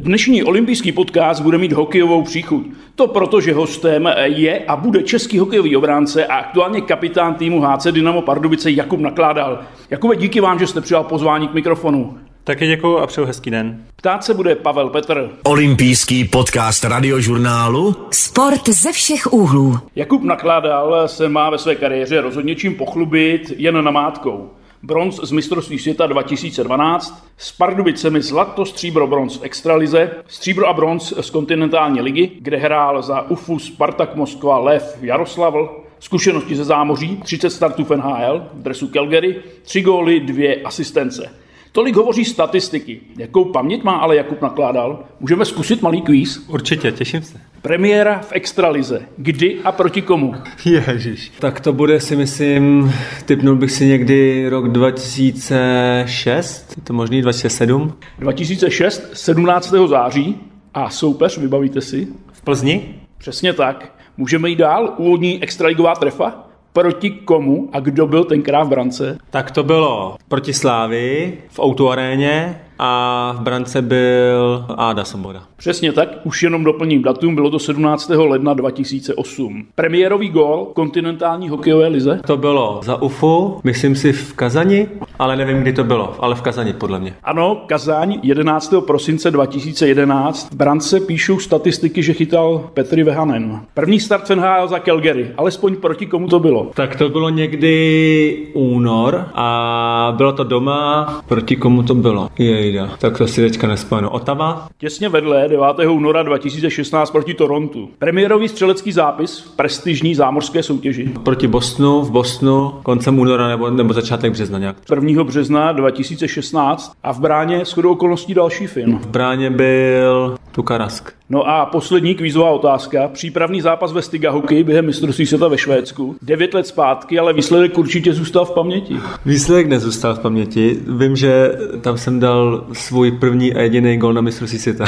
Dnešní olympijský podcast bude mít hokejovou příchuť. To proto, že hostem je a bude český hokejový obránce a aktuálně kapitán týmu HC Dynamo Pardubice Jakub Nakládal. Jakube, díky vám, že jste přijal pozvání k mikrofonu. Taky děkuji a přeju hezký den. Ptát se bude Pavel Petr. Olympijský podcast radiožurnálu Sport ze všech úhlů. Jakub Nakládal se má ve své kariéře rozhodně čím pochlubit jen namátkou. Bronz z mistrovství světa 2012, s Pardubicemi zlato, stříbro, bronz v extralize, stříbro a bronz z kontinentální ligy, kde hrál za UFU Spartak Moskva Lev Jaroslavl, zkušenosti ze zámoří, 30 startů v NHL, v dresu Calgary, 3 góly, 2 asistence. Tolik hovoří statistiky. Jakou paměť má ale Jakub nakládal? Můžeme zkusit malý kvíz? Určitě, těším se. Premiéra v extralize. Kdy a proti komu? Ježiš. Tak to bude si myslím, typnul bych si někdy rok 2006, je to možný 2007? 2006, 17. září. A soupeř, vybavíte si? V Plzni? Přesně tak. Můžeme jít dál? Úvodní extraligová trefa? Proti komu a kdo byl tenkrát v brance? Tak to bylo proti Slávy v Aréně a v brance byl Áda Soboda. Přesně tak, už jenom doplním datum, bylo to 17. ledna 2008. Premiérový gól kontinentální hokejové lize? To bylo za UFU, myslím si v Kazani, ale nevím, kdy to bylo, ale v Kazani podle mě. Ano, Kazaň 11. prosince 2011. V brance píšou statistiky, že chytal Petri Vehanen. První start NHL za Calgary, alespoň proti komu to bylo? Tak to bylo někdy únor a bylo to doma, proti komu to bylo? Jejda, tak to si teďka nespomenu. Otava? Těsně vedle 9. února 2016 proti Torontu. Premiérový střelecký zápis v prestižní zámořské soutěži. Proti Bostonu, v Bostonu, koncem února nebo, nebo začátek března nějak. 1. března 2016 a v bráně shodou okolností další film. V bráně byl Tukarask. No a poslední kvízová otázka. Přípravný zápas ve Stiga hokej během mistrovství světa ve Švédsku. Devět let zpátky, ale výsledek určitě zůstal v paměti. Výsledek nezůstal v paměti. Vím, že tam jsem dal svůj první a jediný gol na mistrovství světa.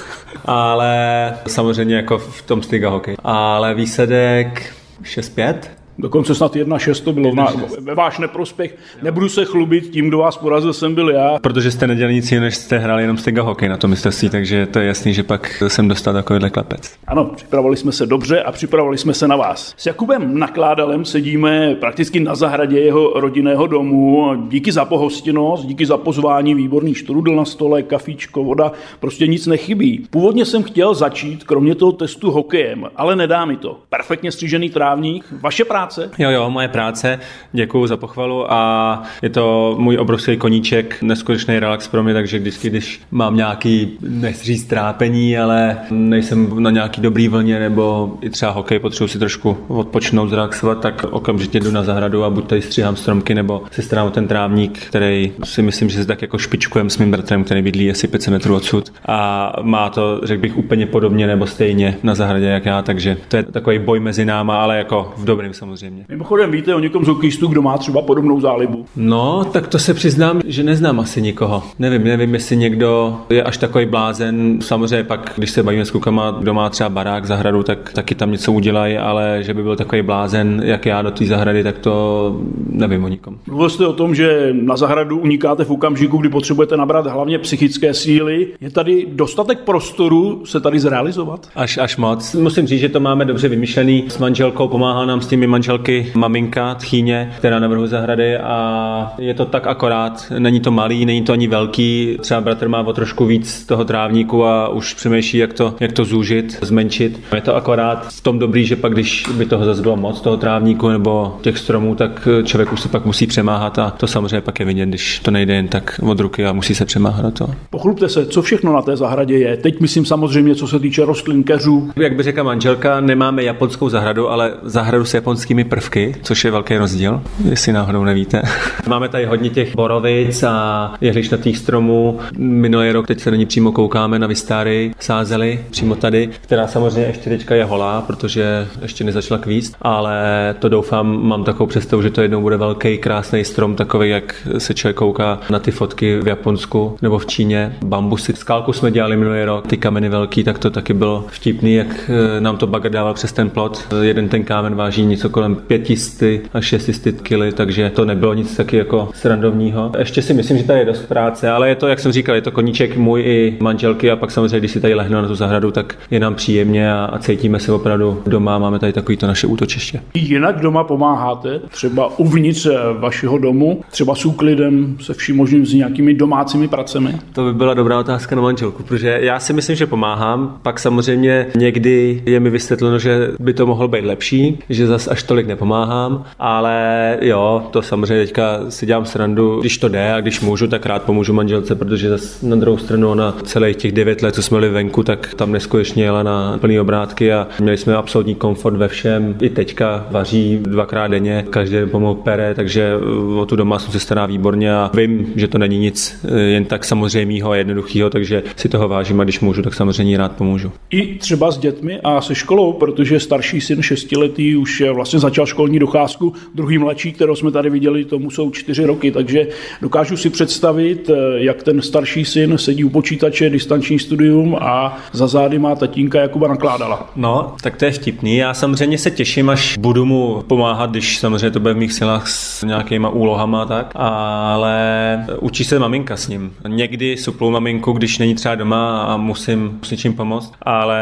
ale samozřejmě jako v tom Stiga hokej. Ale výsledek 6-5? Dokonce snad 1-6 to bylo na, ve váš neprospěch. Nebudu se chlubit tím, kdo vás porazil, jsem byl já. Protože jste nedělali nic jiného, než jste hráli jenom stega hokej na tom mistrovství, takže to je jasný, že pak jsem dostal takovýhle klepec. Ano, připravovali jsme se dobře a připravovali jsme se na vás. S Jakubem Nakládalem sedíme prakticky na zahradě jeho rodinného domu. Díky za pohostinnost, díky za pozvání, výborný štrudl na stole, kafíčko, voda, prostě nic nechybí. Původně jsem chtěl začít, kromě toho testu hokejem, ale nedá mi to. Perfektně střížený trávník, vaše práce práce? Jo, jo, moje práce. Děkuji za pochvalu a je to můj obrovský koníček, neskutečný relax pro mě, takže vždycky, když mám nějaký, nechci trápení, ale nejsem na nějaký dobrý vlně nebo i třeba hokej, potřebuji si trošku odpočnout, zrelaxovat, tak okamžitě jdu na zahradu a buď tady stříhám stromky nebo si starám ten trávník, který si myslím, že se tak jako špičkujem s mým bratrem, který bydlí asi 500 metrů odsud a má to, řekl bych, úplně podobně nebo stejně na zahradě jak já, takže to je takový boj mezi náma, ale jako v dobrém samozřejmě samozřejmě. Mimochodem víte o někom z hokejistů, kdo má třeba podobnou zálibu? No, tak to se přiznám, že neznám asi nikoho. Nevím, nevím, jestli někdo je až takový blázen. Samozřejmě pak, když se bavíme s klukama, kdo má třeba barák, zahradu, tak taky tam něco udělají, ale že by byl takový blázen, jak já do té zahrady, tak to nevím o nikom. Mluvil jste o tom, že na zahradu unikáte v okamžiku, kdy potřebujete nabrat hlavně psychické síly. Je tady dostatek prostoru se tady zrealizovat? Až, až moc. Musím říct, že to máme dobře vymyšlený. S manželkou pomáhá nám s těmi manželky maminka, tchýně, která navrhuje zahrady a je to tak akorát. Není to malý, není to ani velký. Třeba bratr má o trošku víc toho trávníku a už přemýšlí, jak to, jak to zúžit, zmenšit. Je to akorát v tom dobrý, že pak, když by toho zase bylo moc, toho trávníku nebo těch stromů, tak člověk už se pak musí přemáhat a to samozřejmě pak je vidět, když to nejde jen tak od ruky a musí se přemáhat toho. Pochlubte se, co všechno na té zahradě je. Teď myslím samozřejmě, co se týče rostlin, keřů. Jak by řekla manželka, nemáme japonskou zahradu, ale zahradu s japonským chemickými prvky, což je velký rozdíl, jestli náhodou nevíte. Máme tady hodně těch borovic a jehličnatých stromů. Minulý rok, teď se na ní přímo koukáme, na vystáry sázeli přímo tady, která samozřejmě ještě teďka je holá, protože ještě nezačala kvíst, ale to doufám, mám takovou představu, že to jednou bude velký, krásný strom, takový, jak se člověk kouká na ty fotky v Japonsku nebo v Číně. Bambusy, skálku jsme dělali minulý rok, ty kameny velký, tak to taky bylo vtipný, jak eh, nám to bagr dával přes ten plot. Jeden ten kámen váží něco kolem 500 až 600 kg, takže to nebylo nic taky jako srandovního. Ještě si myslím, že tady je dost práce, ale je to, jak jsem říkal, je to koníček můj i manželky a pak samozřejmě, když si tady lehnu na tu zahradu, tak je nám příjemně a, a cítíme se opravdu doma. Máme tady takový to naše útočiště. Jinak doma pomáháte, třeba uvnitř vašeho domu, třeba s úklidem, se vším možným s nějakými domácími pracemi? To by byla dobrá otázka na manželku, protože já si myslím, že pomáhám, pak samozřejmě někdy je mi vysvětleno, že by to mohlo být lepší, že zas až tolik nepomáhám, ale jo, to samozřejmě teďka si dělám srandu, když to jde a když můžu, tak rád pomůžu manželce, protože na druhou stranu ona celých těch devět let, co jsme byli venku, tak tam neskutečně jela na plný obrátky a měli jsme absolutní komfort ve všem. I teďka vaří dvakrát denně, každý pomalu pere, takže o tu domácnost se stará výborně a vím, že to není nic jen tak samozřejmého a jednoduchého, takže si toho vážím a když můžu, tak samozřejmě rád pomůžu. I třeba s dětmi a se školou, protože starší syn šestiletý už vlastně začal školní docházku, druhý mladší, kterou jsme tady viděli, tomu jsou čtyři roky, takže dokážu si představit, jak ten starší syn sedí u počítače, distanční studium a za zády má tatínka Jakuba nakládala. No, tak to je vtipný. Já samozřejmě se těším, až budu mu pomáhat, když samozřejmě to bude v mých silách s nějakýma úlohama tak, ale učí se maminka s ním. Někdy suplou maminku, když není třeba doma a musím s něčím pomoct, ale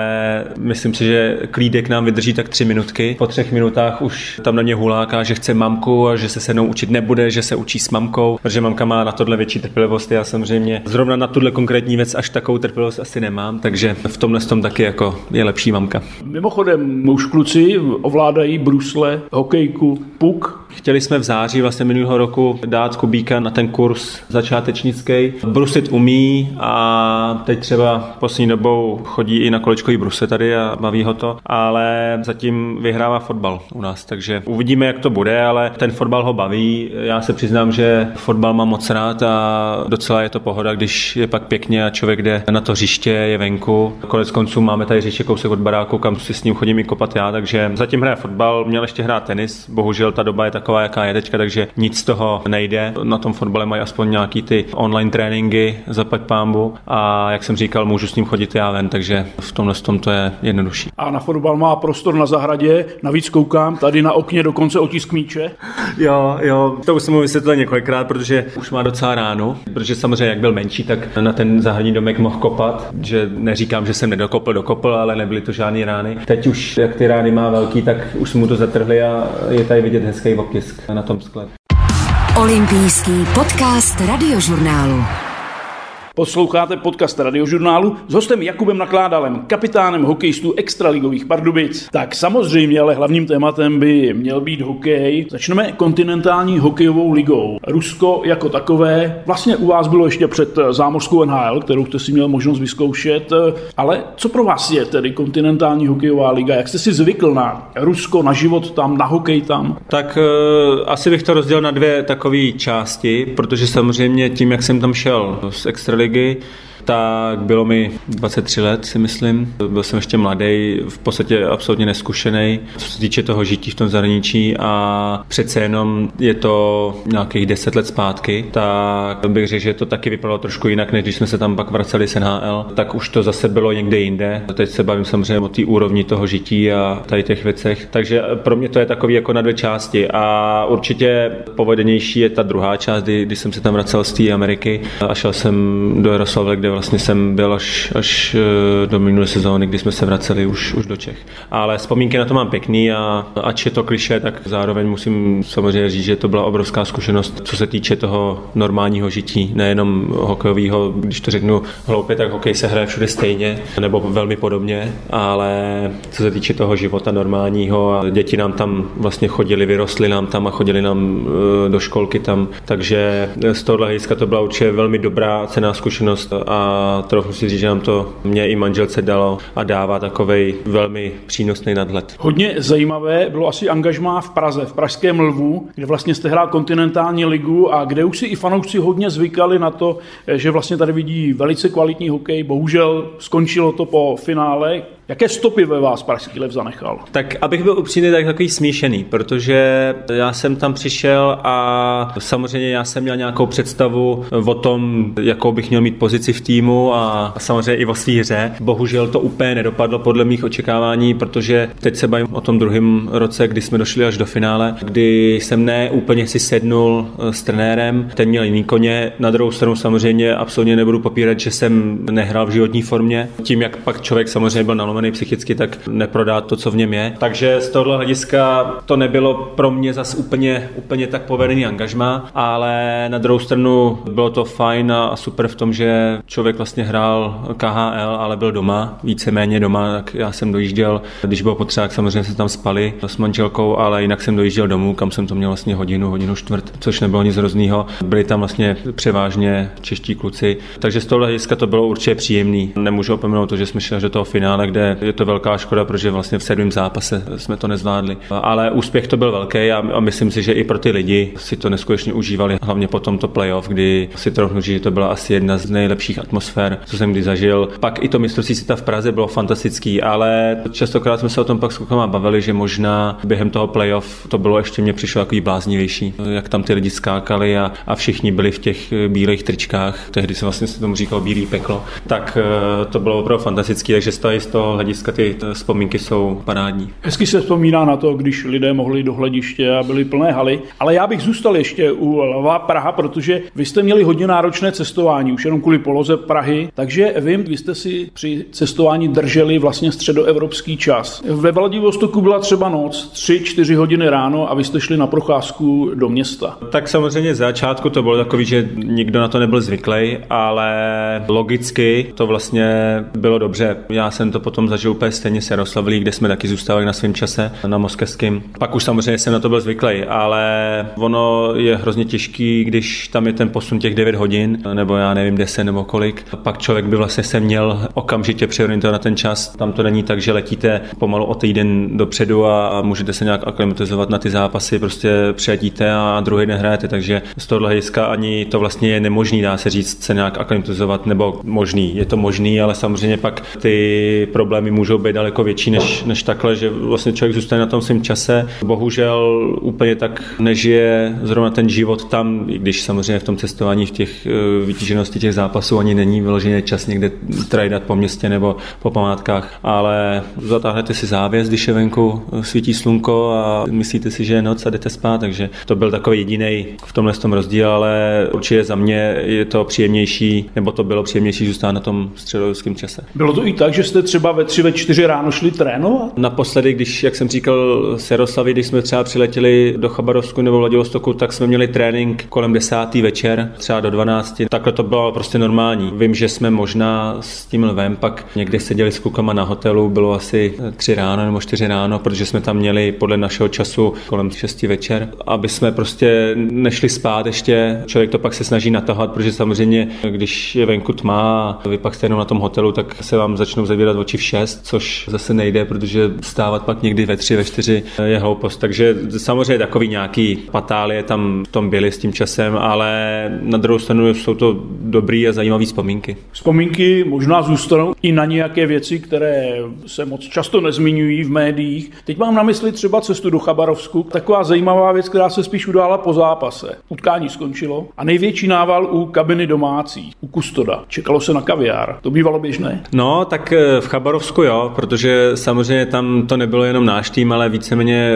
myslím si, že klídek nám vydrží tak tři minutky. Po třech minutách už tam na mě huláká, že chce mamku a že se se mnou učit nebude, že se učí s mamkou, protože mamka má na tohle větší trpělivost. Já samozřejmě zrovna na tuhle konkrétní věc až takovou trpělivost asi nemám, takže v tomhle tom taky jako je lepší mamka. Mimochodem, už kluci ovládají brusle, hokejku, puk, Chtěli jsme v září vlastně minulého roku dát Kubíka na ten kurz začátečnický. Brusit umí a teď třeba poslední dobou chodí i na kolečkový bruse tady a baví ho to, ale zatím vyhrává fotbal u nás, takže uvidíme, jak to bude, ale ten fotbal ho baví. Já se přiznám, že fotbal mám moc rád a docela je to pohoda, když je pak pěkně a člověk jde na to hřiště, je venku. Konec konců máme tady hřiště kousek od baráku, kam si s ním chodím i kopat já, takže zatím hraje fotbal, měl ještě hrát tenis, bohužel ta doba je taková, jaká je teďka, takže nic z toho nejde. Na tom fotbale mají aspoň nějaký ty online tréninky, zapať pámbu a jak jsem říkal, můžu s ním chodit já ven, takže v tomhle tom to je jednodušší. A na fotbal má prostor na zahradě, navíc koukám tady na okně dokonce otisk míče. Jo, jo, to už jsem mu vysvětlil několikrát, protože už má docela ránu, protože samozřejmě jak byl menší, tak na ten zahradní domek mohl kopat, že neříkám, že jsem nedokopl, dokopl, ale nebyly to žádné rány. Teď už, jak ty rány má velký, tak už mu to zatrhli a je tady vidět hezký otisk na tom skle. Olympijský podcast radiožurnálu. Posloucháte podcast radiožurnálu s hostem Jakubem Nakládalem, kapitánem hokejistů extraligových Pardubic. Tak samozřejmě, ale hlavním tématem by měl být hokej. Začneme kontinentální hokejovou ligou. Rusko jako takové, vlastně u vás bylo ještě před zámořskou NHL, kterou jste si měl možnost vyzkoušet, ale co pro vás je tedy kontinentální hokejová liga? Jak jste si zvykl na Rusko, na život tam, na hokej tam? Tak uh, asi bych to rozdělil na dvě takové části, protože samozřejmě tím, jak jsem tam šel z extraligy, ligy, tak bylo mi 23 let, si myslím. Byl jsem ještě mladý, v podstatě absolutně neskušený, co se týče toho žití v tom zahraničí a přece jenom je to nějakých 10 let zpátky, tak bych řekl, že to taky vypadalo trošku jinak, než když jsme se tam pak vraceli z NHL, tak už to zase bylo někde jinde. Teď se bavím samozřejmě o té úrovni toho žití a tady těch věcech. Takže pro mě to je takový jako na dvě části a určitě povedenější je ta druhá část, kdy, kdy jsem se tam vracel z té Ameriky a šel jsem do Jaroslavle, kde vlastně jsem byl až, až eh, do minulé sezóny, kdy jsme se vraceli už, už do Čech. Ale vzpomínky na to mám pěkný a ač je to kliše, tak zároveň musím samozřejmě říct, že to byla obrovská zkušenost, co se týče toho normálního žití, nejenom hokejového, když to řeknu hloupě, tak hokej se hraje všude stejně, nebo velmi podobně, ale co se týče toho života normálního a děti nám tam vlastně chodili, vyrostly nám tam a chodili nám eh, do školky tam, takže z tohohle hlediska to byla určitě velmi dobrá cená zkušenost a a trochu si říct, že nám to mě i manželce dalo a dává takový velmi přínosný nadhled. Hodně zajímavé bylo asi angažmá v Praze, v Pražském Lvu, kde vlastně jste hrál kontinentální ligu a kde už si i fanoušci hodně zvykali na to, že vlastně tady vidí velice kvalitní hokej. Bohužel skončilo to po finále, Jaké stopy ve vás Pražský lev zanechal? Tak abych byl upřímný, tak takový smíšený, protože já jsem tam přišel a samozřejmě já jsem měl nějakou představu o tom, jakou bych měl mít pozici v týmu a samozřejmě i o svý hře. Bohužel to úplně nedopadlo podle mých očekávání, protože teď se bavím o tom druhém roce, kdy jsme došli až do finále, kdy jsem ne úplně si sednul s trenérem, ten měl jiný koně. Na druhou stranu samozřejmě absolutně nebudu popírat, že jsem nehrál v životní formě. Tím, jak pak člověk samozřejmě byl nalomený psychicky, tak neprodá to, co v něm je. Takže z tohohle hlediska to nebylo pro mě zas úplně, úplně tak povedený angažma, ale na druhou stranu bylo to fajn a super v tom, že člověk vlastně hrál KHL, ale byl doma, víceméně doma, tak já jsem dojížděl, když bylo potřeba, tak samozřejmě se tam spali s manželkou, ale jinak jsem dojížděl domů, kam jsem to měl vlastně hodinu, hodinu čtvrt, což nebylo nic hroznýho. Byli tam vlastně převážně čeští kluci, takže z tohohle hlediska to bylo určitě příjemný. Nemůžu opomenout to, že jsme šli do toho finále, kde je to velká škoda, protože vlastně v sedmém zápase jsme to nezvládli. Ale úspěch to byl velký a, myslím si, že i pro ty lidi si to neskutečně užívali, hlavně po tomto playoff, kdy si trochu že to byla asi jedna z nejlepších atmosfér, co jsem kdy zažil. Pak i to mistrovství světa v Praze bylo fantastický, ale častokrát jsme se o tom pak s klukama bavili, že možná během toho playoff to bylo ještě mě přišlo takový bláznivější, jak tam ty lidi skákali a, a všichni byli v těch bílých tričkách, tehdy se vlastně se tomu říkal bílý peklo, tak eh, to bylo opravdu fantastický, takže z toho hlediska ty vzpomínky jsou parádní. Hezky se vzpomíná na to, když lidé mohli do hlediště a byly plné haly, ale já bych zůstal ještě u Lva Praha, protože vy jste měli hodně náročné cestování, už jenom kvůli poloze Prahy, takže vím, vy jste si při cestování drželi vlastně středoevropský čas. Ve Vladivostoku byla třeba noc, 3-4 hodiny ráno a vy jste šli na procházku do města. Tak samozřejmě z začátku to bylo takový, že nikdo na to nebyl zvyklý, ale logicky to vlastně bylo dobře. Já jsem to potom zažil úplně stejně s Jaroslavlí, kde jsme taky zůstávali na svém čase na moskevském. Pak už samozřejmě jsem na to byl zvyklý, ale ono je hrozně těžký, když tam je ten posun těch 9 hodin, nebo já nevím, 10 nebo kolik. Pak člověk by vlastně se měl okamžitě přeorientovat na ten čas. Tam to není tak, že letíte pomalu o týden dopředu a, můžete se nějak aklimatizovat na ty zápasy, prostě přijetíte a druhý den hrajete, takže z toho hlediska ani to vlastně je nemožný, dá se říct, se nějak aklimatizovat, nebo možný. Je to možný, ale samozřejmě pak ty problémy můžou být daleko větší než, než takhle, že vlastně člověk zůstane na tom svém čase. Bohužel úplně tak nežije zrovna ten život tam, i když samozřejmě v tom cestování, v těch eh, vytíženosti těch zápasů ani není vyloženě čas někde trajdat po městě nebo po památkách, ale zatáhnete si závěs, když je venku eh, svítí slunko a myslíte si, že je noc a jdete spát, takže to byl takový jediný v tomhle tom rozdíl, ale určitě za mě je to příjemnější, nebo to bylo příjemnější zůstat na tom středoevropském čase. Bylo to i tak, že jste třeba ve tři, ve čtyři ráno šli trénovat? Naposledy, když, jak jsem říkal, z Jaroslavy, když jsme třeba přiletěli do Chabarovsku nebo Vladivostoku, tak jsme měli trénink kolem desátý večer, třeba do 12. Takhle to bylo prostě normální. Vím, že jsme možná s tím lvem pak někde seděli s klukama na hotelu, bylo asi tři ráno nebo čtyři ráno, protože jsme tam měli podle našeho času kolem 6 večer, aby jsme prostě nešli spát ještě. Člověk to pak se snaží natahovat, protože samozřejmě, když je venku tma a vy pak jste jenom na tom hotelu, tak se vám začnou zavírat oči v 6, což zase nejde, protože stávat pak někdy ve 3, ve 4 je hloupost. Takže samozřejmě takový nějaký patálie tam v tom byly s tím časem, ale na druhou stranu jsou to dobrý a zajímavé vzpomínky. Vzpomínky možná zůstanou i na nějaké věci, které se moc často nezmiňují v médiích. Teď mám na mysli třeba cestu do Chabarovsku. Taková zajímavá věc, která se spíš udála po zápase. Utkání skončilo a největší nával u kabiny domácí, u kustoda. Čekalo se na kaviár. To bývalo běžné? No, tak v Chabarovsku jo, protože samozřejmě tam to nebylo jenom náš tým, ale víceméně,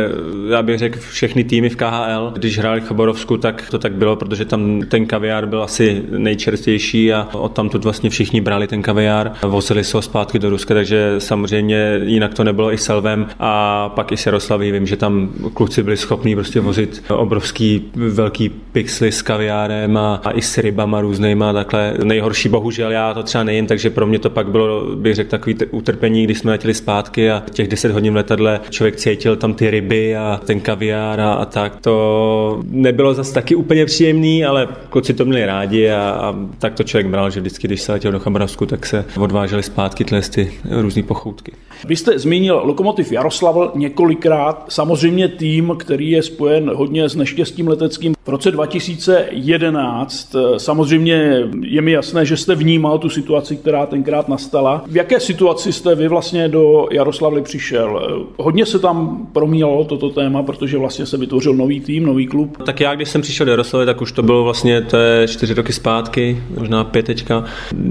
já bych řekl, všechny týmy v KHL. Když hráli v Chabarovsku, tak to tak bylo, protože tam ten kaviár byl asi nejčerstvější a od tam tu vlastně všichni brali ten kaviár, vozili se ho zpátky do Ruska, takže samozřejmě jinak to nebylo i Selvem a pak i s Jaroslaví. Vím, že tam kluci byli schopní prostě vozit obrovský velký pixely s kaviárem a, a i s rybama různýma takhle. Nejhorší bohužel já to třeba nejím, takže pro mě to pak bylo, bych řekl, takový utrpení, když jsme letěli zpátky a těch 10 hodin v letadle člověk cítil tam ty ryby a ten kaviár a, a tak. To nebylo zase taky úplně příjemný, ale kluci to měli rádi a, a tak to člověk bral, že vždycky, když se letěl do Chabarovsku, tak se odváželi zpátky tyhle ty různé pochoutky. Vy jste zmínil Lokomotiv Jaroslavl několikrát, samozřejmě tým, který je spojen hodně s neštěstím leteckým. V roce 2011 samozřejmě je mi jasné, že jste vnímal tu situaci, která tenkrát nastala. V jaké situaci jste vy vlastně do Jaroslavly přišel? Hodně se tam promílalo toto téma, protože vlastně se vytvořil nový tým, nový klub. Tak já, když jsem přišel do Jaroslavy, tak už to bylo vlastně je čtyři roky zpátky, možná pět teďka.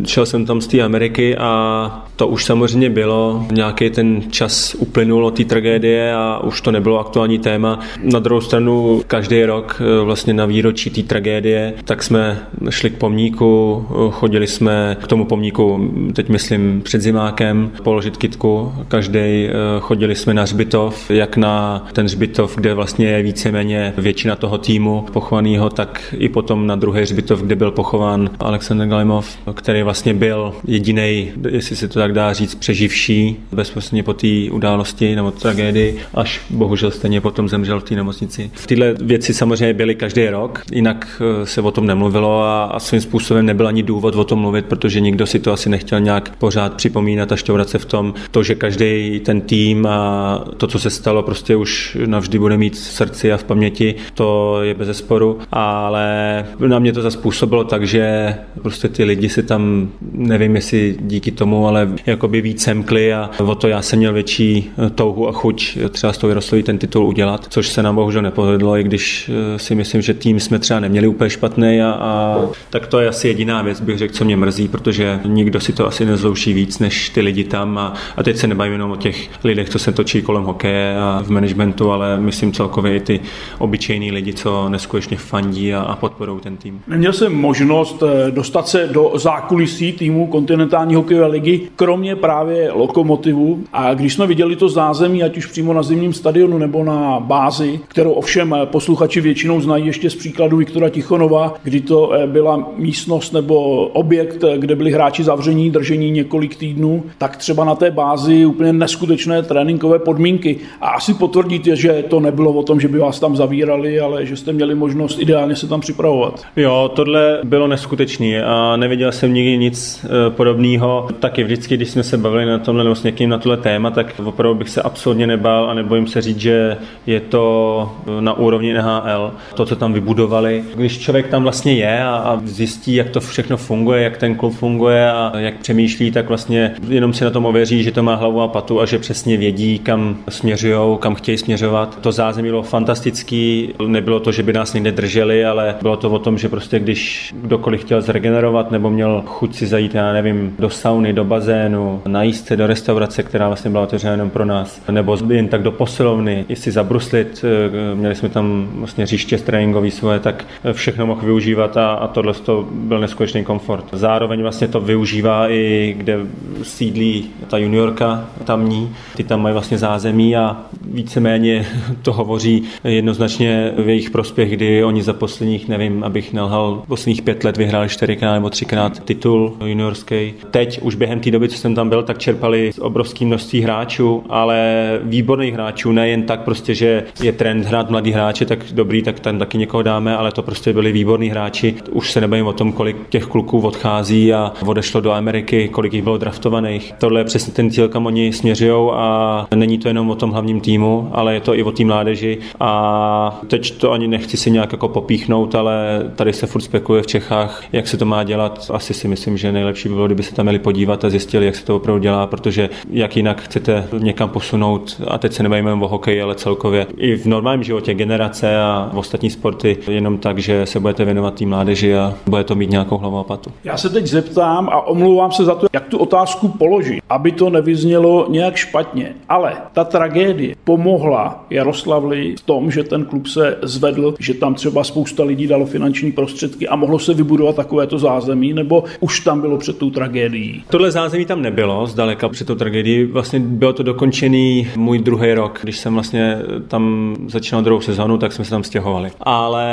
Šel jsem tam z té Ameriky a to už samozřejmě bylo. Nějaký ten čas uplynul od té tragédie a už to nebylo aktuální téma. Na druhou stranu každý rok eh, vlastně na výročí té tragédie, tak jsme šli k pomníku, eh, chodili jsme k tomu pomníku, teď myslím před zimákem, položit kitku. Každý eh, chodili jsme na hřbitov, jak na ten hřbitov, kde vlastně je víceméně většina toho týmu pochovaného, tak i potom na druhý hřbitov, kde byl pochován Alexander Galimov, který vlastně byl jediný, jestli se to tak dá říct, přeživší bezprostředně po té události nebo tragédii, až bohužel stejně potom zemřel v té nemocnici. Tyhle věci samozřejmě byly každý rok, jinak eh, se o tom nemluvilo a, a svým způsobem nebyl ani důvod o tom mluvit, protože nikdo si to asi nechtěl nějak pořád připomínat a šťourat se v tom, to, že každý ten tým a to, co se stalo, prostě už navždy bude mít v srdci a v paměti, to je bez sporu, ale na mě to zaspůsobilo tak, že prostě ty lidi si tam, nevím jestli díky tomu, ale jakoby víc semkli a o to já jsem měl větší touhu a chuť třeba s tou Jarosloví ten titul udělat, což se nám bohužel nepovedlo, i když eh, si myslím, že tým jsme třeba neměli úplně špatný a, a tak to je asi jediná věc, bych řekl, co mě mrzí, protože nikdo si to asi nezlouší víc než ty lidi tam a, a teď se nebavím jenom o těch lidech, co se točí kolem hokeje a v managementu, ale myslím celkově i ty obyčejní lidi, co neskutečně fandí a, a podporují ten tým. Neměl jsem možnost eh, dostat se do zákulisí týmu kontinentální hokejové ligy, kromě právě lokomotivu. A když jsme viděli to zázemí, ať už přímo na zimním stadionu nebo na bázi, kterou ovšem eh, posluchači většinou znají ještě z příkladu Viktora Tichonova, kdy to eh, byla místnost nebo objekt, kde byli hráči zavření, držení několik týdnů, tak třeba na té bázi úplně neskutečné tréninkové podmínky. A asi potvrdíte, že to nebylo o tom, že by vás tam zavírali, ale že jste měli možnost ideálně se tam připravovat. Jo, tohle bylo neskutečné a neviděl jsem nikdy nic e, podobného. Taky vždycky, když jsme se bavili na tomhle nebo s někým na tohle téma, tak opravdu bych se absolutně nebál a nebojím se říct, že je to na úrovni NHL, to, co tam vybudovali. Když člověk tam vlastně je a, a zjistí, jak to všechno funguje, jak ten klub funguje a jak přemýšlí, tak vlastně jenom si na tom ověří, že to má hlavu a patu a že přesně vědí, kam směřují, kam chtějí směřovat. To zázemí bylo fantastický, nebylo to, že by nás někde drželi, ale bylo to o tom, že prostě když kdokoliv chtěl zregenerovat nebo měl chuť si zajít, já nevím, do sauny, do bazénu, najíst se do restaurace, která vlastně byla otevřena jenom pro nás, nebo jen tak do posilovny, jestli zabruslit, eh, měli jsme tam vlastně říště tréninkový svoje, tak všechno mohl využívat a, a tohle to byl neskutečný komfort. Zároveň vlastně to využívá i kde sídlí ta juniorka tamní, ty tam mají vlastně zázemí a víceméně to hovoří jednoznačně v jejich prospěch, kdy oni za posledních, nevím, abych nelhal, posledních pět let vyhráli čtyřikrát nebo třikrát titul juniorský. Teď už během té doby, co jsem tam byl, tak čerpali obrovské množství hráčů, ale výborných hráčů, nejen tak prostě, že je trend hrát mladý hráče, tak dobrý, tak tam taky někoho dáme, ale to prostě byli výborní hráči. Už se nebavím o tom, kolik těch kluků odchází a odešlo do Ameriky, kolik jich bylo draftovaných. Tohle je přesně ten cíl, kam oni směřují a není to jenom o tom hlavním týmu, ale je to i o té mládeži a teď to ani nechci si nějak jako popíchnout, ale tady se furt spekuluje v Čechách, jak se to má dělat. Asi si myslím, že nejlepší by bylo, kdyby se tam měli podívat a zjistili, jak se to opravdu dělá, protože jak jinak chcete někam posunout, a teď se nebavíme o hokeji, ale celkově i v normálním životě generace a v ostatní sporty, jenom tak, že se budete věnovat té mládeži a bude to mít nějakou hlavu a patu. Já se teď zeptám a omlouvám se za to, jak tu otázku položit, aby to nevyznělo nějak špatně. Ale ta tragédie pomohla Jaroslavli v tom, že ten klub se zvedl, že tam třeba spousta lidí dalo finanční prostředky a mohlo se vybudovat takovéto zázemí, nebo už tam bylo před tou tragédií? Tohle zázemí tam nebylo zdaleka před tou tragédií. Vlastně bylo to dokončený můj druhý rok, když jsem vlastně tam začínal druhou sezonu, tak jsme se tam stěhovali. Ale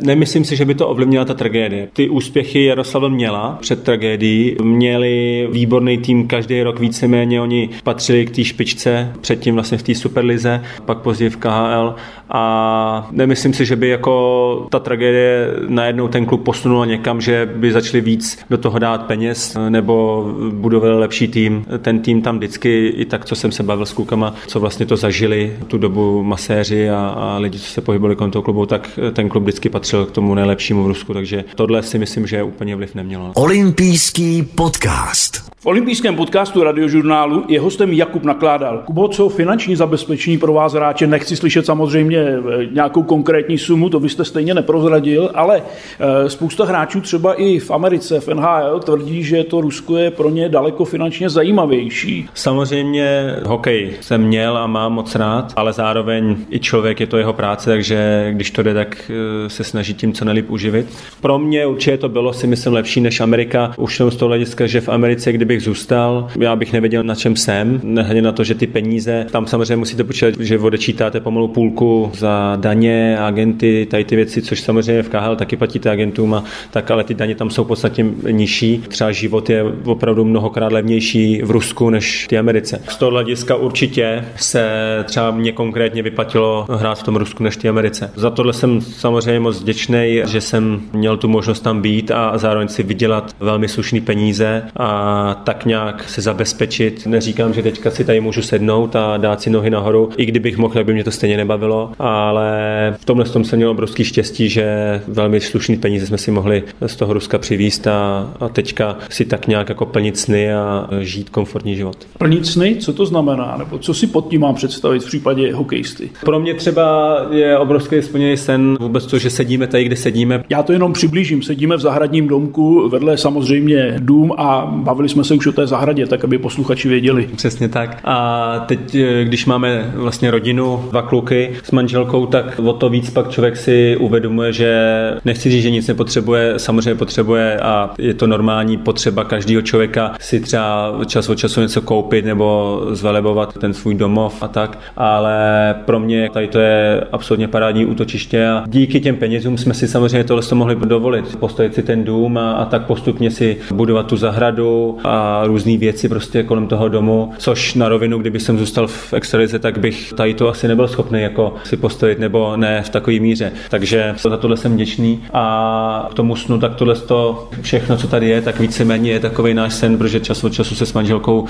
nemyslím si, že by to ovlivnila ta tragédie. Ty úspěchy Jaroslav měla před tragédií, měli výborný tým každý rok víceméně, oni patřili k té špičce, předtím vlastně v té Superlize, pak později v KHL a nemyslím si, že by jako ta tragédie najednou ten klub posunula někam, že by začali víc do toho dát peněz nebo budovali lepší tým. Ten tým tam vždycky, i tak, co jsem se bavil s klukama, co vlastně to zažili tu dobu maséři a, a lidi, co se pohybovali kolem toho klubu, tak ten klub vždycky patřil k tomu nejlepšímu v Rusku, takže tohle si myslím, že úplně vliv nemělo. Olympijský podcast. V olympijském podcastu radiožurnálu je hostem Jakub Nakládal. Kubo, co finanční zabezpečení pro vás hráče? Nechci slyšet samozřejmě eh, nějakou konkrétní sumu, to byste stejně neprozradil, ale eh, spousta hráčů třeba i v Americe, v NHL, tvrdí, že to Rusko je pro ně daleko finančně zajímavější. Samozřejmě hokej jsem měl a mám moc rád, ale zároveň i člověk je to jeho práce, takže když to jde, tak eh, se snaží tím co nejlíp uživit. Pro mě určitě to bylo si myslím lepší než Amerika. Už jsem z toho hlediska, že v Americe, kdybych zůstal, já bych nevěděl, na čem jsem, nehledě na to, že ty peníze, tam samozřejmě musíte počítat, že odečítáte pomalu půlku za daně, agenty, tady ty věci, což samozřejmě v KHL taky platíte agentům, a tak ale ty daně tam jsou podstatně nižší. Třeba život je opravdu mnohokrát levnější v Rusku než v Americe. Z toho hlediska určitě se třeba mě konkrétně vyplatilo hrát v tom Rusku než v Americe. Za tohle jsem samozřejmě moc vděčný, že jsem měl tu možnost tam být a zároveň si vydělat velmi slušný peníze a tak nějak se zabezpečit. Neříkám, že teďka si tady můžu sednout a dát si nohy nahoru, i kdybych mohl, tak by mě to stejně nebavilo, ale v tomhle tom jsem měl obrovský štěstí, že velmi slušný peníze jsme si mohli z toho Ruska přivíst a, a teďka si tak nějak jako plnit sny a žít komfortní život. Plnit sny? Co to znamená? Nebo co si pod tím mám představit v případě hokejisty? Pro mě třeba je obrovský splněný sen vůbec to, že sedíme tady, kde sedíme. Já to jenom přiblížím. Sedíme v zahradním domku, vedle samozřejmě dům a bavili jsme se už o té zahradě, tak aby posluchači věděli. Přesně tak. A teď, když máme vlastně rodinu, dva kluky s manželkou, tak o to víc pak člověk si uvědomuje, že nechci říct, že nic nepotřebuje, samozřejmě potřebuje a je to normální potřeba každého člověka si třeba čas od času něco koupit nebo zvelebovat ten svůj domov a tak, ale pro mě tady to je absolutně parádní útočiště a díky těm penězům jsme si samozřejmě tohle mohli dovolit. Postavit si ten dům a, a tak postupně si budovat tu zahradu a různé věci prostě kolem toho domu, což na rovinu, kdyby jsem zůstal v extralize, tak bych tady to asi nebyl schopný jako si postavit nebo ne v takové míře. Takže za tohle jsem vděčný a k tomu snu, tak tohle to všechno, co tady je, tak víceméně je takový náš sen, protože čas od času se s manželkou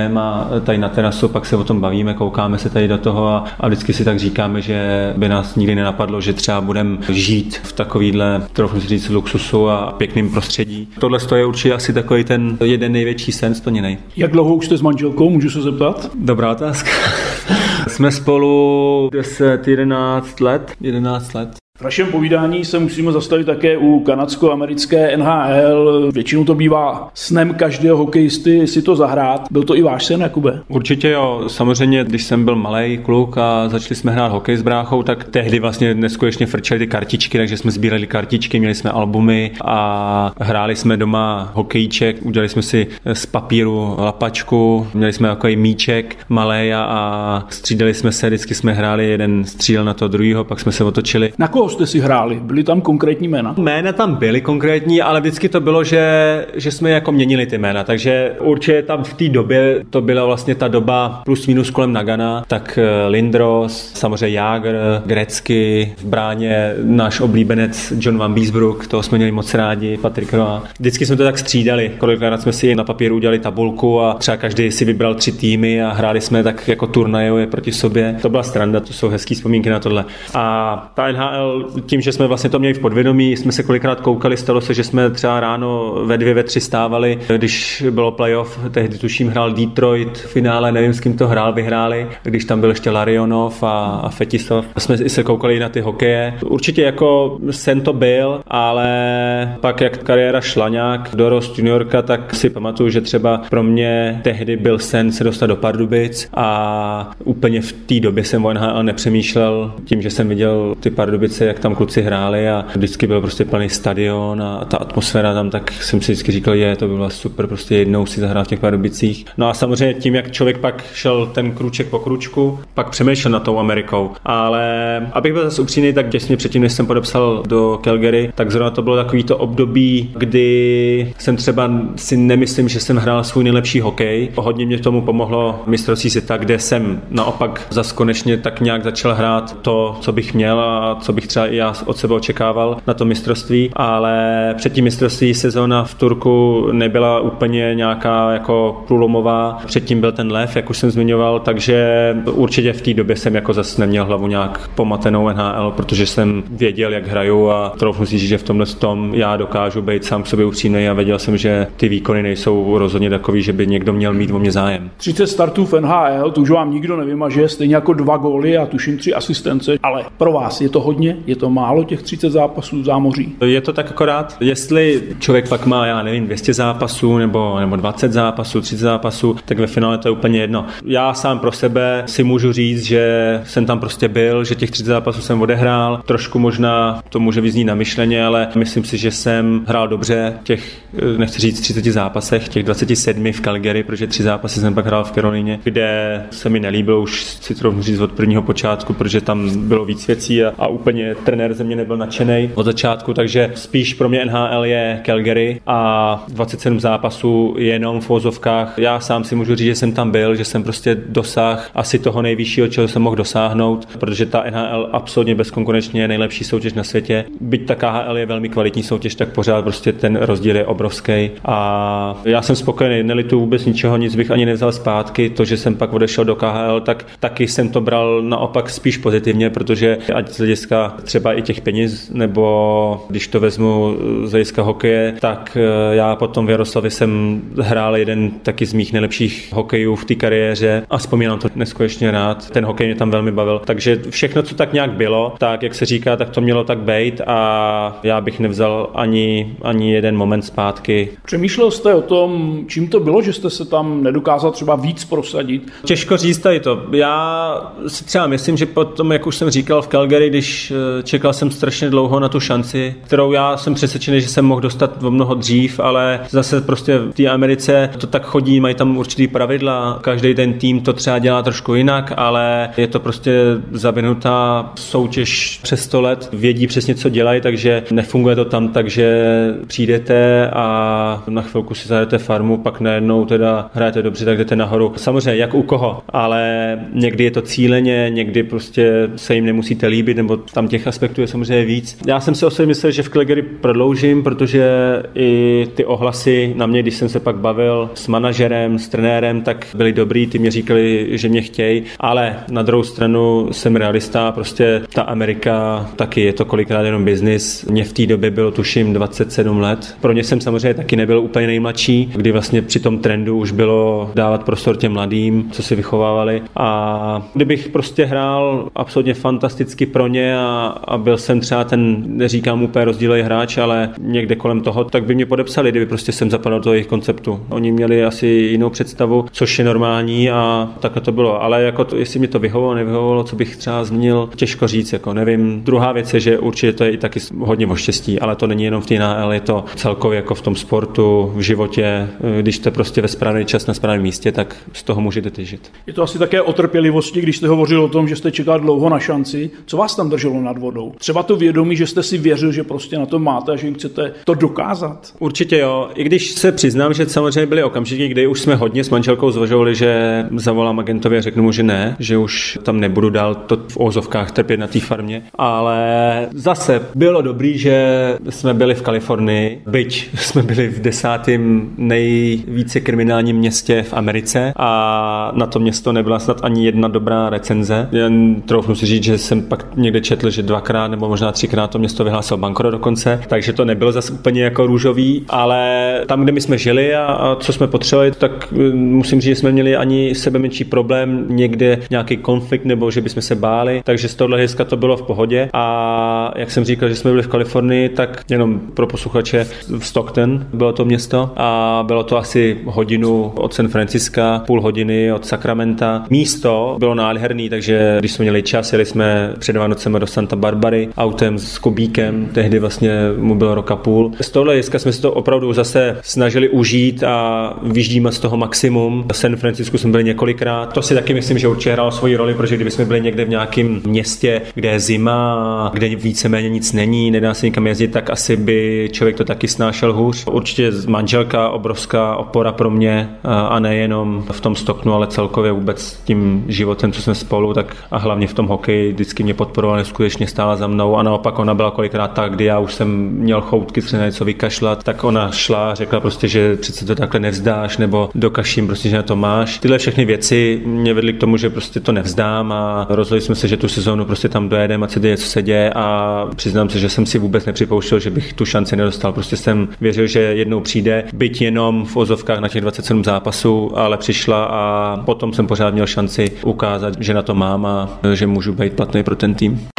sedneme a tady na terasu pak se o tom bavíme, koukáme se tady do toho a, a vždycky si tak říkáme, že by nás nikdy nenapadlo, že třeba budeme žít v takovýhle, trochu si říct, luxusu a pěkným prostředí. Tohle je určitě asi takový ten jeden největší sen splněný. Jak dlouho už jste s manželkou, můžu se zeptat? Dobrá otázka. Jsme spolu 10, 11 let. 11 let. V našem povídání se musíme zastavit také u kanadsko-americké NHL. Většinou to bývá snem každého hokejisty si to zahrát. Byl to i váš sen, Jakube? Určitě jo. Samozřejmě, když jsem byl malý kluk a začali jsme hrát hokej s bráchou, tak tehdy vlastně neskutečně frčeli ty kartičky, takže jsme sbírali kartičky, měli jsme albumy a hráli jsme doma hokejček, udělali jsme si z papíru lapačku, měli jsme takový míček malý a, střídali jsme se, vždycky jsme hráli, jeden střídal na to druhýho, pak jsme se otočili. Na koho jste si hráli? Byly tam konkrétní jména? Jména tam byly konkrétní, ale vždycky to bylo, že, že jsme jako měnili ty jména, takže určitě tam v té době to byla vlastně ta doba plus minus kolem Nagana, tak eh, Lindros, samozřejmě Jager, Grecky, v bráně náš oblíbenec John Van Beesbrook, toho jsme měli moc rádi, Patrick Roa. Vždycky jsme to tak střídali, kolikrát jsme si na papíru udělali tabulku a třeba každý si vybral tři týmy a hráli jsme tak jako turnaje proti sobě. To byla stranda, to jsou hezký vzpomínky na tohle. A ta NHL tím, že jsme vlastně to měli v podvědomí, jsme se kolikrát koukali, stalo se, že jsme třeba ráno ve dvě, ve tři stávali, když bylo playoff, tehdy tuším hrál Detroit v finále, nevím s kým to hrál, vyhráli, když tam byl ještě Larionov a, a Fetisov. Jsme se koukali na ty hokeje. Určitě jako sen to byl, ale pak jak kariéra šla nějak dorost juniorka, tak si pamatuju, že třeba pro mě tehdy byl sen se dostat do Pardubic a úplně v té době jsem o NHL nepřemýšlel tím, že jsem viděl ty Pardubice jak tam kluci hráli a vždycky byl prostě plný stadion a ta atmosféra tam, tak jsem si vždycky říkal, je, to by bylo super prostě jednou si zahrát v těch Pardubicích. No a samozřejmě tím, jak člověk pak šel ten krůček po kručku, pak přemýšlel nad tou Amerikou. Ale abych byl zase upřímný, tak těsně předtím, než jsem podepsal do Calgary, tak zrovna to bylo takový to období, kdy jsem třeba si nemyslím, že jsem hrál svůj nejlepší hokej. Hodně mě tomu pomohlo mistrovství světa, kde jsem naopak zase konečně tak nějak začal hrát to, co bych měl a co bych třeba i já od sebe očekával na to mistrovství, ale před tím mistrovství sezóna v Turku nebyla úplně nějaká jako průlomová. Předtím byl ten lev, jak už jsem zmiňoval, takže určitě v té době jsem jako zase neměl hlavu nějak pomatenou NHL, protože jsem věděl, jak hraju a trochu si říct, že v tomhle tom já dokážu být sám k sobě upřímný a věděl jsem, že ty výkony nejsou rozhodně takový, že by někdo měl mít o mě zájem. 30 startů v NHL, to už vám nikdo nevymaže, stejně jako dva góly a tuším tři asistence, ale pro vás je to hodně, je to málo těch 30 zápasů v zámoří? Je to tak akorát, jestli člověk pak má, já nevím, 200 zápasů nebo, nebo 20 zápasů, 30 zápasů, tak ve finále to je úplně jedno. Já sám pro sebe si můžu říct, že jsem tam prostě byl, že těch 30 zápasů jsem odehrál, trošku možná to může vyznít na myšleně, ale myslím si, že jsem hrál dobře těch, nechci říct 30 zápasech, těch 27 v Calgary, protože tři zápasy jsem pak hrál v Karolíně, kde se mi nelíbilo už si trochu říct od prvního počátku, protože tam bylo víc věcí a, a úplně trenér ze mě nebyl nadšený od začátku, takže spíš pro mě NHL je Calgary a 27 zápasů jenom v vozovkách. Já sám si můžu říct, že jsem tam byl, že jsem prostě dosáhl asi toho nejvyššího, čeho jsem mohl dosáhnout, protože ta NHL absolutně bezkonkurenčně je nejlepší soutěž na světě. Byť ta KHL je velmi kvalitní soutěž, tak pořád prostě ten rozdíl je obrovský. A já jsem spokojený, nelitu vůbec ničeho, nic bych ani nevzal zpátky. To, že jsem pak odešel do KHL, tak taky jsem to bral naopak spíš pozitivně, protože ať z hlediska třeba i těch peněz, nebo když to vezmu z hlediska hokeje, tak eh, já potom v Jaroslavě jsem hrál jeden taky z mých nejlepších hokejů v té kariéře a vzpomínám to neskutečně rád. Ten hokej mě tam velmi bavil. Takže všechno, co tak nějak bylo, tak jak se říká, tak to mělo tak být a já bych nevzal ani, ani jeden moment zpátky. Přemýšlel jste o tom, čím to bylo, že jste se tam nedokázal třeba víc prosadit? Těžko říct tady to. Já si třeba myslím, že potom, jak už jsem říkal v Calgary, když eh, čekal jsem strašně dlouho na tu šanci, kterou já jsem přesvědčený, že jsem mohl dostat o mnoho dřív, ale zase prostě v té Americe to tak chodí, mají tam určitý pravidla, každý ten tým to třeba dělá trošku jinak, ale je to prostě zavinutá soutěž přes 100 let, vědí přesně, co dělají, takže nefunguje to tam tak, že přijdete a na chvilku si zajdete farmu, pak najednou teda hrajete dobře, tak jdete nahoru. Samozřejmě, jak u koho, ale někdy je to cíleně, někdy prostě se jim nemusíte líbit, nebo tam těch aspektů je samozřejmě víc. Já jsem si osobně myslel, že v Calgary prodloužím, protože i ty ohlasy na mě, když jsem se pak bavil s manažerem, s trenérem, tak byly dobrý, ty mě říkali, že mě chtějí, ale na druhou stranu jsem realista, prostě ta Amerika taky je to kolikrát jenom biznis. Mně v té době bylo tuším 27 let. Pro ně jsem samozřejmě taky nebyl úplně nejmladší, kdy vlastně při tom trendu už bylo dávat prostor těm mladým, co si vychovávali. A kdybych prostě hrál absolutně fantasticky pro ně a, a byl jsem třeba ten, neříkám úplně rozdílej hráč, ale někde kolem toho, tak by mě podepsali, kdyby prostě jsem zapadal do jejich konceptu. Oni měli asi jinou představu, což je normální a takhle to bylo. Ale jako to, jestli mě to vyhovovalo, nevyhovovalo, co bych třeba změnil, těžko říct, jako nevím. Druhá věc je, že určitě to je i taky hodně o štěstí, ale to není jenom v té ale je to celkově jako v tom sportu, v životě. Když jste prostě ve správný čas na správném místě, tak z toho můžete těžit. Je to asi také o trpělivosti, když jste hovořil o tom, že jste čekal dlouho na šanci. Co vás tam drželo nad vodou? Třeba to vědomí, že jste si věřil, že prostě na to máte a že jim chcete to dokázat? Určitě jo. I když se přiznám, že samozřejmě byly okamžiky, kdy už jsme hodně s manželkou zvažovali, že zavolám agentovi a řeknu mu, že ne, že už tam nebudu dál to v ózovkách trpět na té farmě. Ale zase bylo dobrý, že jsme byli v Kalifornii, byť jsme byli v desátém nejvíce kriminálním městě v Americe a na to město nebyla snad ani jedna dobrá recenze. Jen troufnu si říct, že jsem pak někde četl, že dvakrát nebo možná třikrát to město vyhlásil bankrot dokonce, takže to nebylo zase úplně jako růžový, ale tam, kde my jsme žili a, a co jsme potřebovali, tak mm, musím říct, že jsme měli ani sebe menší problém, někde nějaký konflikt nebo že bychom se báli, takže z tohohle hlediska to bylo v pohodě a jak jsem říkal, že jsme byli v Kalifornii, tak jenom pro posluchače v Stockton bylo to město a bylo to asi hodinu od San Franciska, půl hodiny od Sacramenta. Místo bylo nádherný, takže když jsme měli čas, jeli jsme před Vánocemi do Santa Barbary autem s Kubíkem, tehdy vlastně mu bylo roka půl. Z tohle hlediska jsme se to opravdu zase snažili užít a vyždímat z toho maximum. V San Francisku jsme byli několikrát. To si taky myslím, že určitě hrál svoji roli, protože kdyby jsme byli někde v nějakém městě, kde je zima, kde víceméně nic není, nedá se nikam jezdit, tak asi by člověk to taky snášel hůř. Určitě manželka obrovská opora pro mě a nejenom v tom stoknu, ale celkově vůbec tím životem, co jsme spolu, tak a hlavně v tom hokeji vždycky mě podporoval neskutečně skutečně stála za mnou a naopak ona byla kolikrát tak, kdy já už jsem měl choutky se něco vykašlat, tak ona šla a řekla prostě, že přece to takhle nevzdáš nebo dokaším prostě, že na to máš. Tyhle všechny věci mě vedly k tomu, že prostě to nevzdám a rozhodli jsme se, že tu sezónu prostě tam dojedeme a se děje, co se děje a přiznám se, že jsem si vůbec nepřipouštěl, že bych tu šanci nedostal. Prostě jsem věřil, že jednou přijde, byť jenom v ozovkách na těch 27 zápasů, ale přišla a potom jsem pořád měl šanci ukázat, že na to mám a že můžu být platný pro ten tým.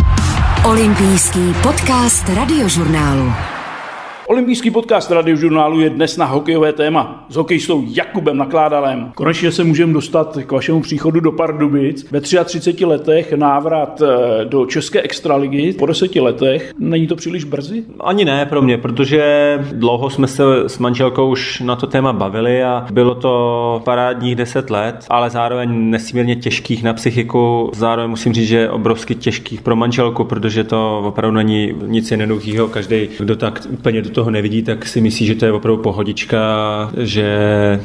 Olympijský podcast radiožurnálu. Olympijský podcast radiožurnálu je dnes na hokejové téma s hokejistou Jakubem Nakládalem. Konečně se můžeme dostat k vašemu příchodu do Pardubic. Ve 33 letech návrat eh, do České extraligy po deseti letech. Není to příliš brzy? Ani ne pro mě, protože dlouho jsme se s manželkou už na to téma bavili a bylo to parádních deset let, ale zároveň nesmírně těžkých na psychiku. Zároveň musím říct, že obrovsky těžkých pro manželku, protože to opravdu není nic jednoduchého. Každý, kdo tak úplně do toho toho nevidí, tak si myslí, že to je opravdu pohodička, že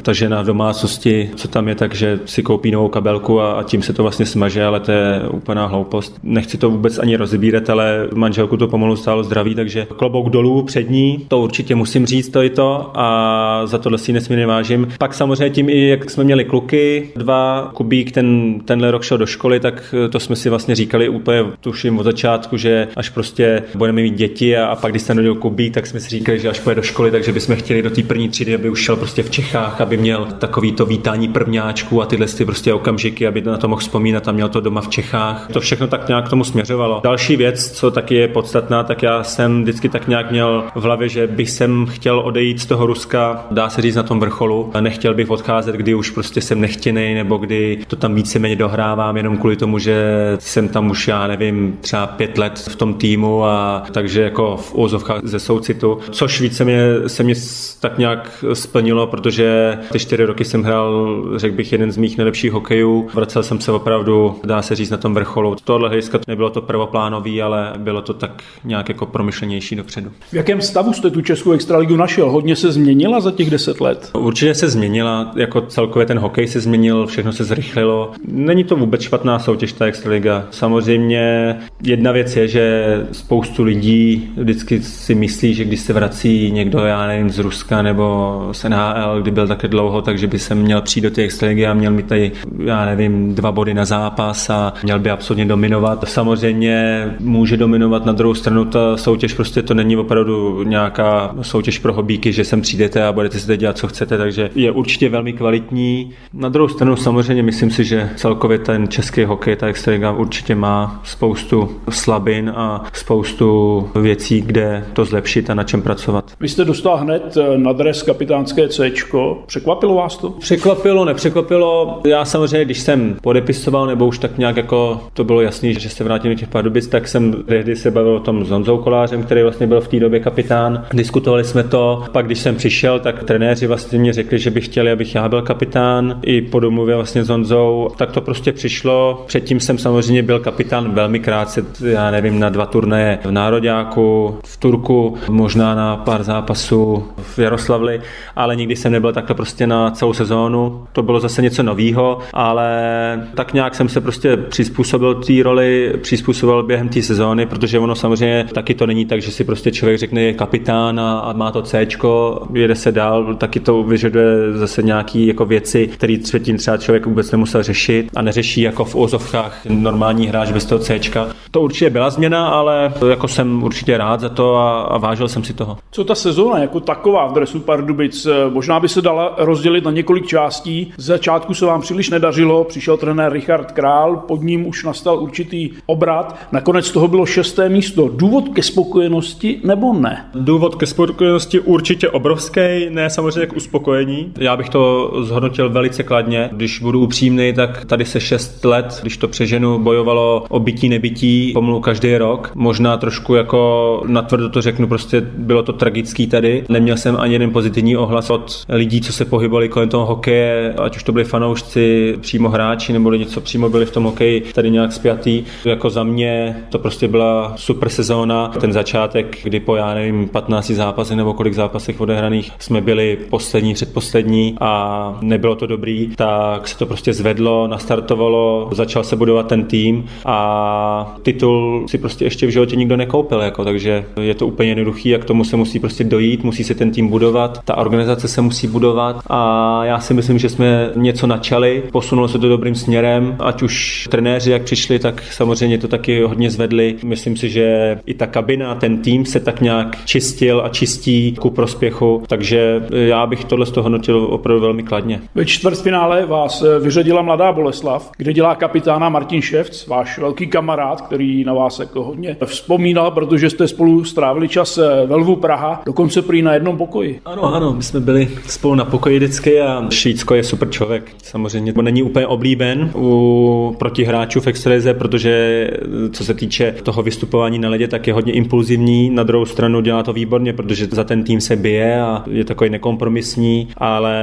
ta žena v domácnosti, co tam je, takže si koupí novou kabelku a, a tím se to vlastně smaže, ale to je úplná hloupost. Nechci to vůbec ani rozbírat, ale manželku to pomalu stálo zdraví, takže klobouk dolů před ní, to určitě musím říct, to je to a za tohle si nesmírně vážím. Pak samozřejmě tím i, jak jsme měli kluky, dva, Kubík ten, tenhle rok šel do školy, tak to jsme si vlastně říkali úplně tuším od začátku, že až prostě budeme mít děti a, a pak když se narodil Kubík, tak jsme si říkali, říkali, že až půjde do školy, takže bychom chtěli do té první třídy, aby už šel prostě v Čechách, aby měl takový to vítání prvňáčků a tyhle ty prostě okamžiky, aby na to mohl vzpomínat a měl to doma v Čechách. To všechno tak nějak k tomu směřovalo. Další věc, co taky je podstatná, tak já jsem vždycky tak nějak měl v hlavě, že bych jsem chtěl odejít z toho Ruska, dá se říct na tom vrcholu. Nechtěl bych odcházet, kdy už prostě jsem nechtěný, nebo kdy to tam víceméně dohrávám jenom kvůli tomu, že jsem tam už, já nevím, třeba pět let v tom týmu a takže jako v úzovkách ze soucitu což více mě, se mě tak nějak splnilo, protože ty čtyři roky jsem hrál, řekl bych, jeden z mých nejlepších hokejů. Vracel jsem se opravdu, dá se říct, na tom vrcholu. Tohle hlediska nebylo to prvoplánový, ale bylo to tak nějak jako promyšlenější dopředu. V jakém stavu jste tu Českou extraligu našel? Hodně se změnila za těch deset let? Určitě se změnila, jako celkově ten hokej se změnil, všechno se zrychlilo. Není to vůbec špatná soutěž ta extraliga. Samozřejmě jedna věc je, že spoustu lidí vždycky si myslí, že když se vrací někdo, já nevím, z Ruska nebo z NHL, kdy byl také dlouho, takže by se měl přijít do té extraligy a měl mít tady, já nevím, dva body na zápas a měl by absolutně dominovat. Samozřejmě může dominovat na druhou stranu ta soutěž, prostě to není opravdu nějaká soutěž pro hobíky, že sem přijdete a budete si dělat, co chcete, takže je určitě velmi kvalitní. Na druhou stranu samozřejmě myslím si, že celkově ten český hokej, ta extraliga určitě má spoustu slabin a spoustu věcí, kde to zlepšit a na čem pracovat. Vy jste dostal hned eh, na dres kapitánské C. Překvapilo vás to? Překvapilo, nepřekvapilo. Já samozřejmě, když jsem podepisoval, nebo už tak nějak jako to bylo jasný, že se vrátím do těch Pardubic, tak jsem tehdy se bavil o tom s Honzou Kolářem, který vlastně byl v té době kapitán. Diskutovali jsme to. Pak, když jsem přišel, tak trenéři vlastně mě řekli, že by chtěli, abych já byl kapitán. I po domluvě vlastně s Honzou. Tak to prostě přišlo. Předtím jsem samozřejmě byl kapitán velmi krátce, já nevím, na dva turnaje v Nároďáku, v Turku, možná na pár zápasů v Jaroslavli, ale nikdy jsem nebyl takhle prostě na celou sezónu. To bylo zase něco novýho, ale tak nějak jsem se prostě přizpůsobil té roli, přizpůsobil během té sezóny, protože ono samozřejmě taky to není tak, že si prostě člověk řekne je kapitán a, a má to C, jede se dál, taky to vyžaduje zase nějaký jako věci, které předtím třeba člověk vůbec nemusel řešit a neřeší jako v úzovkách normální hráč bez toho C. To určitě byla změna, ale jako jsem určitě rád za to a, a vážil jsem si toho. Co ta sezóna jako taková v dresu Pardubic? Eh, možná by se dala rozdělit na několik částí. Z začátku se vám příliš nedařilo, přišel trenér Richard Král, pod ním už nastal určitý obrat. Nakonec toho bylo šesté místo. Důvod ke spokojenosti nebo ne? Důvod ke spokojenosti určitě obrovský, ne samozřejmě k uspokojení. Já bych to zhodnotil velice kladně. Když budu upřímný, tak tady se šest let, když to přeženu, bojovalo o bytí nebytí pomalu každý rok. Možná trošku jako natvrdo to řeknu, prostě bylo bylo to tragický tady. Neměl jsem ani jeden pozitivní ohlas od lidí, co se pohybovali kolem toho hokeje, ať už to byli fanoušci, přímo hráči nebo něco přímo byli v tom hokeji tady nějak spjatý. Jako za mě to prostě byla super sezóna. Ten začátek, kdy po já nevím 15 zápasech nebo kolik zápasech odehraných jsme byli poslední, předposlední a nebylo to dobrý, tak se to prostě zvedlo, nastartovalo, začal se budovat ten tým a titul si prostě ještě v životě nikdo nekoupil, jako, takže je to úplně jednoduchý a k tomu se musí prostě dojít, musí se ten tým budovat, ta organizace se musí budovat a já si myslím, že jsme něco načali, posunulo se to dobrým směrem, ať už trenéři jak přišli, tak samozřejmě to taky hodně zvedli. Myslím si, že i ta kabina, ten tým se tak nějak čistil a čistí ku prospěchu, takže já bych tohle z toho hodnotil opravdu velmi kladně. Ve čtvrtfinále vás vyřadila mladá Boleslav, kde dělá kapitána Martin Ševc, váš velký kamarád, který na vás jako hodně vzpomínal, protože jste spolu strávili čas ve Lvu Praha, dokonce prý na jednom pokoji. Ano, ano, my jsme byli spolu na pokoji vždycky a Švýcko je super člověk. Samozřejmě není úplně oblíben u protihráčů v extralize, protože co se týče toho vystupování na ledě, tak je hodně impulzivní. Na druhou stranu dělá to výborně, protože za ten tým se bije a je takový nekompromisní, ale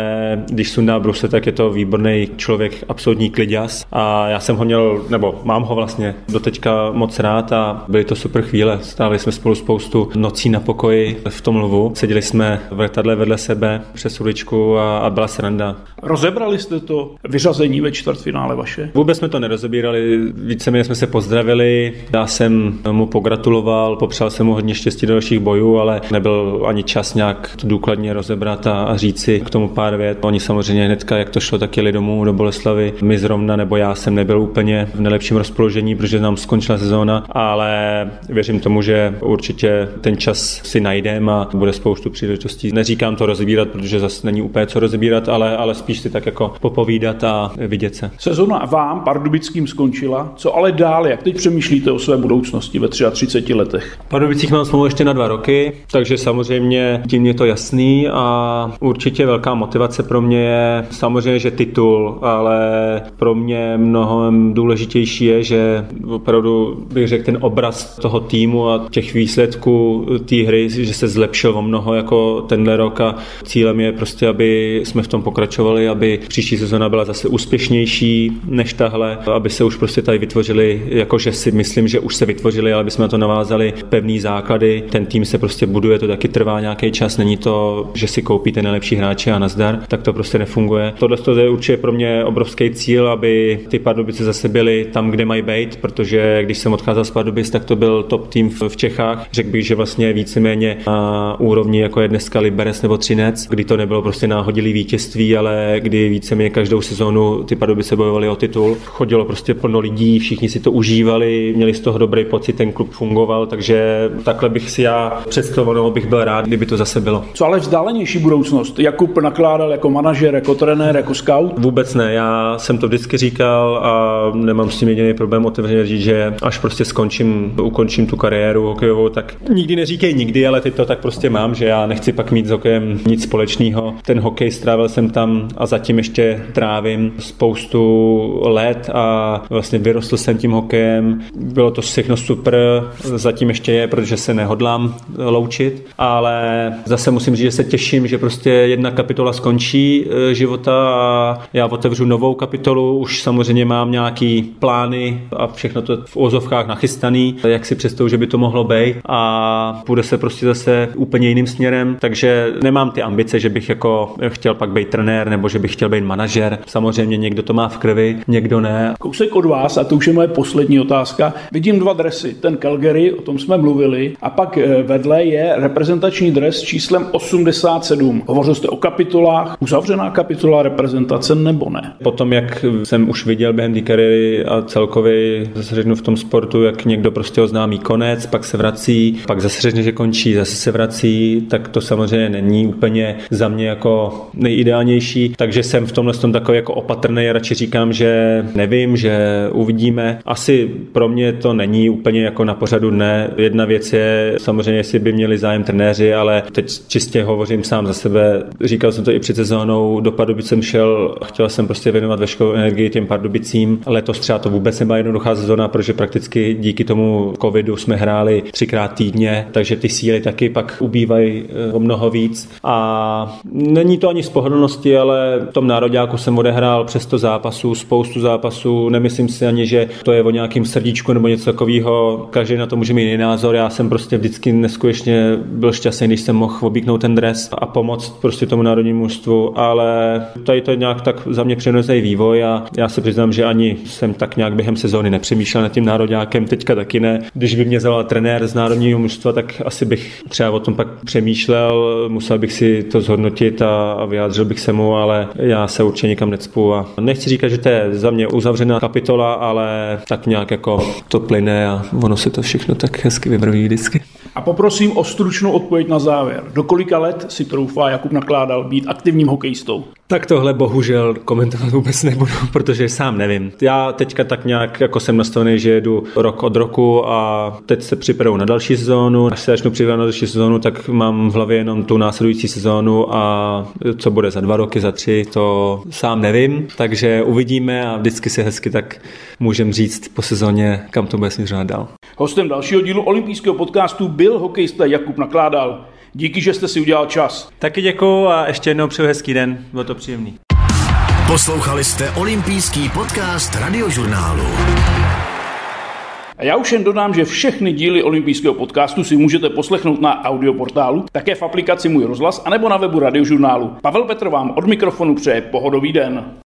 když sundá bruse, tak je to výborný člověk, absolutní kliděs. A já jsem ho měl, nebo mám ho vlastně doteďka moc rád a byly to super chvíle. Stáli jsme spolu spoustu nocí na pokoji v tom lvu. Seděli jsme v letadle vedle sebe přes uličku a, a byla sranda. Rozebrali jste to vyřazení ve čtvrtfinále vaše? Vůbec jsme to nerozebírali, víceméně jsme se pozdravili, já jsem mu pogratuloval, popřál jsem mu hodně štěstí do dalších bojů, ale nebyl ani čas nějak to důkladně rozebrat a, a říci k tomu pár vět. Oni samozřejmě hnedka, jak to šlo, tak jeli domů do Boleslavy. My zrovna, nebo já jsem nebyl úplně v nejlepším rozpoložení, protože nám skončila sezóna, ale věřím tomu, že určitě ten čas si najdeme a bude spoustu příležitostí. Neříkám to rozebírat, protože zase není úplně co rozebírat, ale, ale spíš si tak jako popovídat a vidět se. Sezona vám, Pardubickým, skončila. Co ale dál? Jak teď přemýšlíte o své budoucnosti ve 33 letech? Pardubicích mám smlouvu ještě na dva roky, takže samozřejmě tím je to jasný a určitě velká motivace pro mě je samozřejmě, že titul, ale pro mě mnohem důležitější je, že opravdu bych řekl ten obraz toho týmu a těch výsledků té hry, že se zlepšil o mnoho jako tenhle rok a cílem je prostě, aby jsme v tom pokračovali, aby příští sezona byla zase úspěšnější než tahle, aby se už prostě tady vytvořili, jakože si myslím, že už se vytvořili, ale aby jsme na to navázali pevný základy. Ten tým se prostě buduje, to taky trvá nějaký čas, není to, že si koupíte nejlepší hráče a nazdar, tak to prostě nefunguje. Tohle je určitě pro mě obrovský cíl, aby ty Pardubice zase byly tam, kde mají být, protože když jsem odcházel z Pardubic, tak to byl top tým v Čechách. Řekl bych, že vlastně víceméně na úrovni jako je dneska Liberec nebo Třinec, kdy to nebylo prostě náhodilý vítězství, ale kdy víceméně každou sezónu ty Pardubice bojovaly o titul. Chodilo prostě plno lidí, všichni si to užívali, měli z toho dobrý pocit, ten klub fungoval, takže takhle bych si já představoval, nebo bych byl rád, kdyby to zase bylo. Co ale vzdálenější budoucnost? Jakub nakládal jako manažer, jako trenér, jako scout? Vůbec ne, já jsem to vždycky říkal a nemám s tím jediný problém otevřeně říct, že až prostě skončím, ukončím tu kariéru hokejovou, tak nikdy neříkej nikdy, ale teď to tak prostě mám, že já nechci pak mít s hokejem nic společného. Ten hokej strávil jsem tam a zatím ještě trávím spoustu let a vlastně vyrostl jsem tím hokejem. Bylo to všechno super, zatím ještě je, protože se nehodlám loučit, ale zase musím říct, že se těším, že prostě jedna kapitola skončí e, života a já otevřu novou kapitolu. Už samozřejmě mám nějaký plány a všechno to v ozovkách nachystaný, jak si představu, že by to mohlo být a půjde se prostě zase úplně jiným směrem, takže nemám ty ambice, že bych jako chtěl pak být trenér nebo že bych chtěl být manažer. Samozřejmě někdo to má v krvi, někdo ne. Kousek od vás, a to už je moje poslední otázka. Vidím dva dresy. Ten Calgary, o tom jsme mluvili, a pak eh, vedle je reprezentační dres s číslem 87. Hovořil jste o kapitolách, uzavřená kapitola reprezentace nebo ne? Potom, jak jsem už viděl během té kariéry a celkově zase řeknu v tom sportu, jak někdo prostě oznámí konec, pak se vrací, pak zase řekne, že končí, zase se vrací, tak to samozřejmě není úplně za mě jako nejideálnější, takže jsem v tomhle tom takový jako opatrný, radši říkám, že nevím, že uvidíme. Asi pro mě to není úplně jako na pořadu dne. Jedna věc je samozřejmě, jestli by měli zájem trenéři, ale teď čistě hovořím sám za sebe. Říkal jsem to i před sezónou, do Pardubic jsem šel, chtěl jsem prostě věnovat veškerou energii těm Pardubicím. Letos třeba to vůbec nebyla jednoduchá sezóna, protože prakticky díky tomu covidu jsme hráli třikrát týdně, takže ty síly taky pak ubývají o mnoho víc. A není to ani z pohodlnosti, ale v tom nároďáku jsem odehrál přes to zápasů, spoustu zápasů. Nemyslím si ani, že to je o nějakým srdíčku nebo něco takového. Každý na to může mít jiný názor. Já jsem prostě vždycky neskutečně byl šťastný, když jsem mohl obíknout ten dres a pomoct prostě tomu národnímu mužstvu, ale tady to nějak tak za mě přirozený vývoj a já se přiznám, že ani jsem tak nějak během sezóny nepřemýšlel nad tím nároďákem, teďka taky ne. Když by mě zavolal trenér z národního mužstva, tak asi bych třeba o tom pak přemýšlel, musel bych si to zhodnotit a, a vyjádřil bych se mu, ale já se určitě nikam necpu a nechci říkat, že to je za mě uzavřená kapitola, ale tak nějak jako to plyne a ono se to všechno tak hezky vybrví vždycky. A poprosím o stručnou odpověď na závěr. Do kolika let si troufá Jakub nakládal být aktivním hokejistou? Tak tohle bohužel komentovat vůbec nebudu, protože sám nevím. Já teďka tak nějak jako jsem nastavený, že jedu rok od roku a teď se připravu na další sezónu. Až se začnu připravovat na další sezónu, tak mám v hlavě jenom tu následující sezónu a co bude za dva roky, za tři, to sám nevím. Takže uvidíme a vždycky se hezky tak můžem říct po sezóně, kam to bude směřovat dál. Hostem dalšího dílu olympijského podcastu byl hokejista Jakub Nakládal. Díky, že jste si udělal čas. Taky děkuju a ještě jednou přeju hezký den. Bylo to příjemný. Poslouchali jste olympijský podcast radiožurnálu. A já už jen dodám, že všechny díly olympijského podcastu si můžete poslechnout na audioportálu, také v aplikaci Můj rozhlas, anebo na webu radiožurnálu. Pavel Petr vám od mikrofonu přeje pohodový den.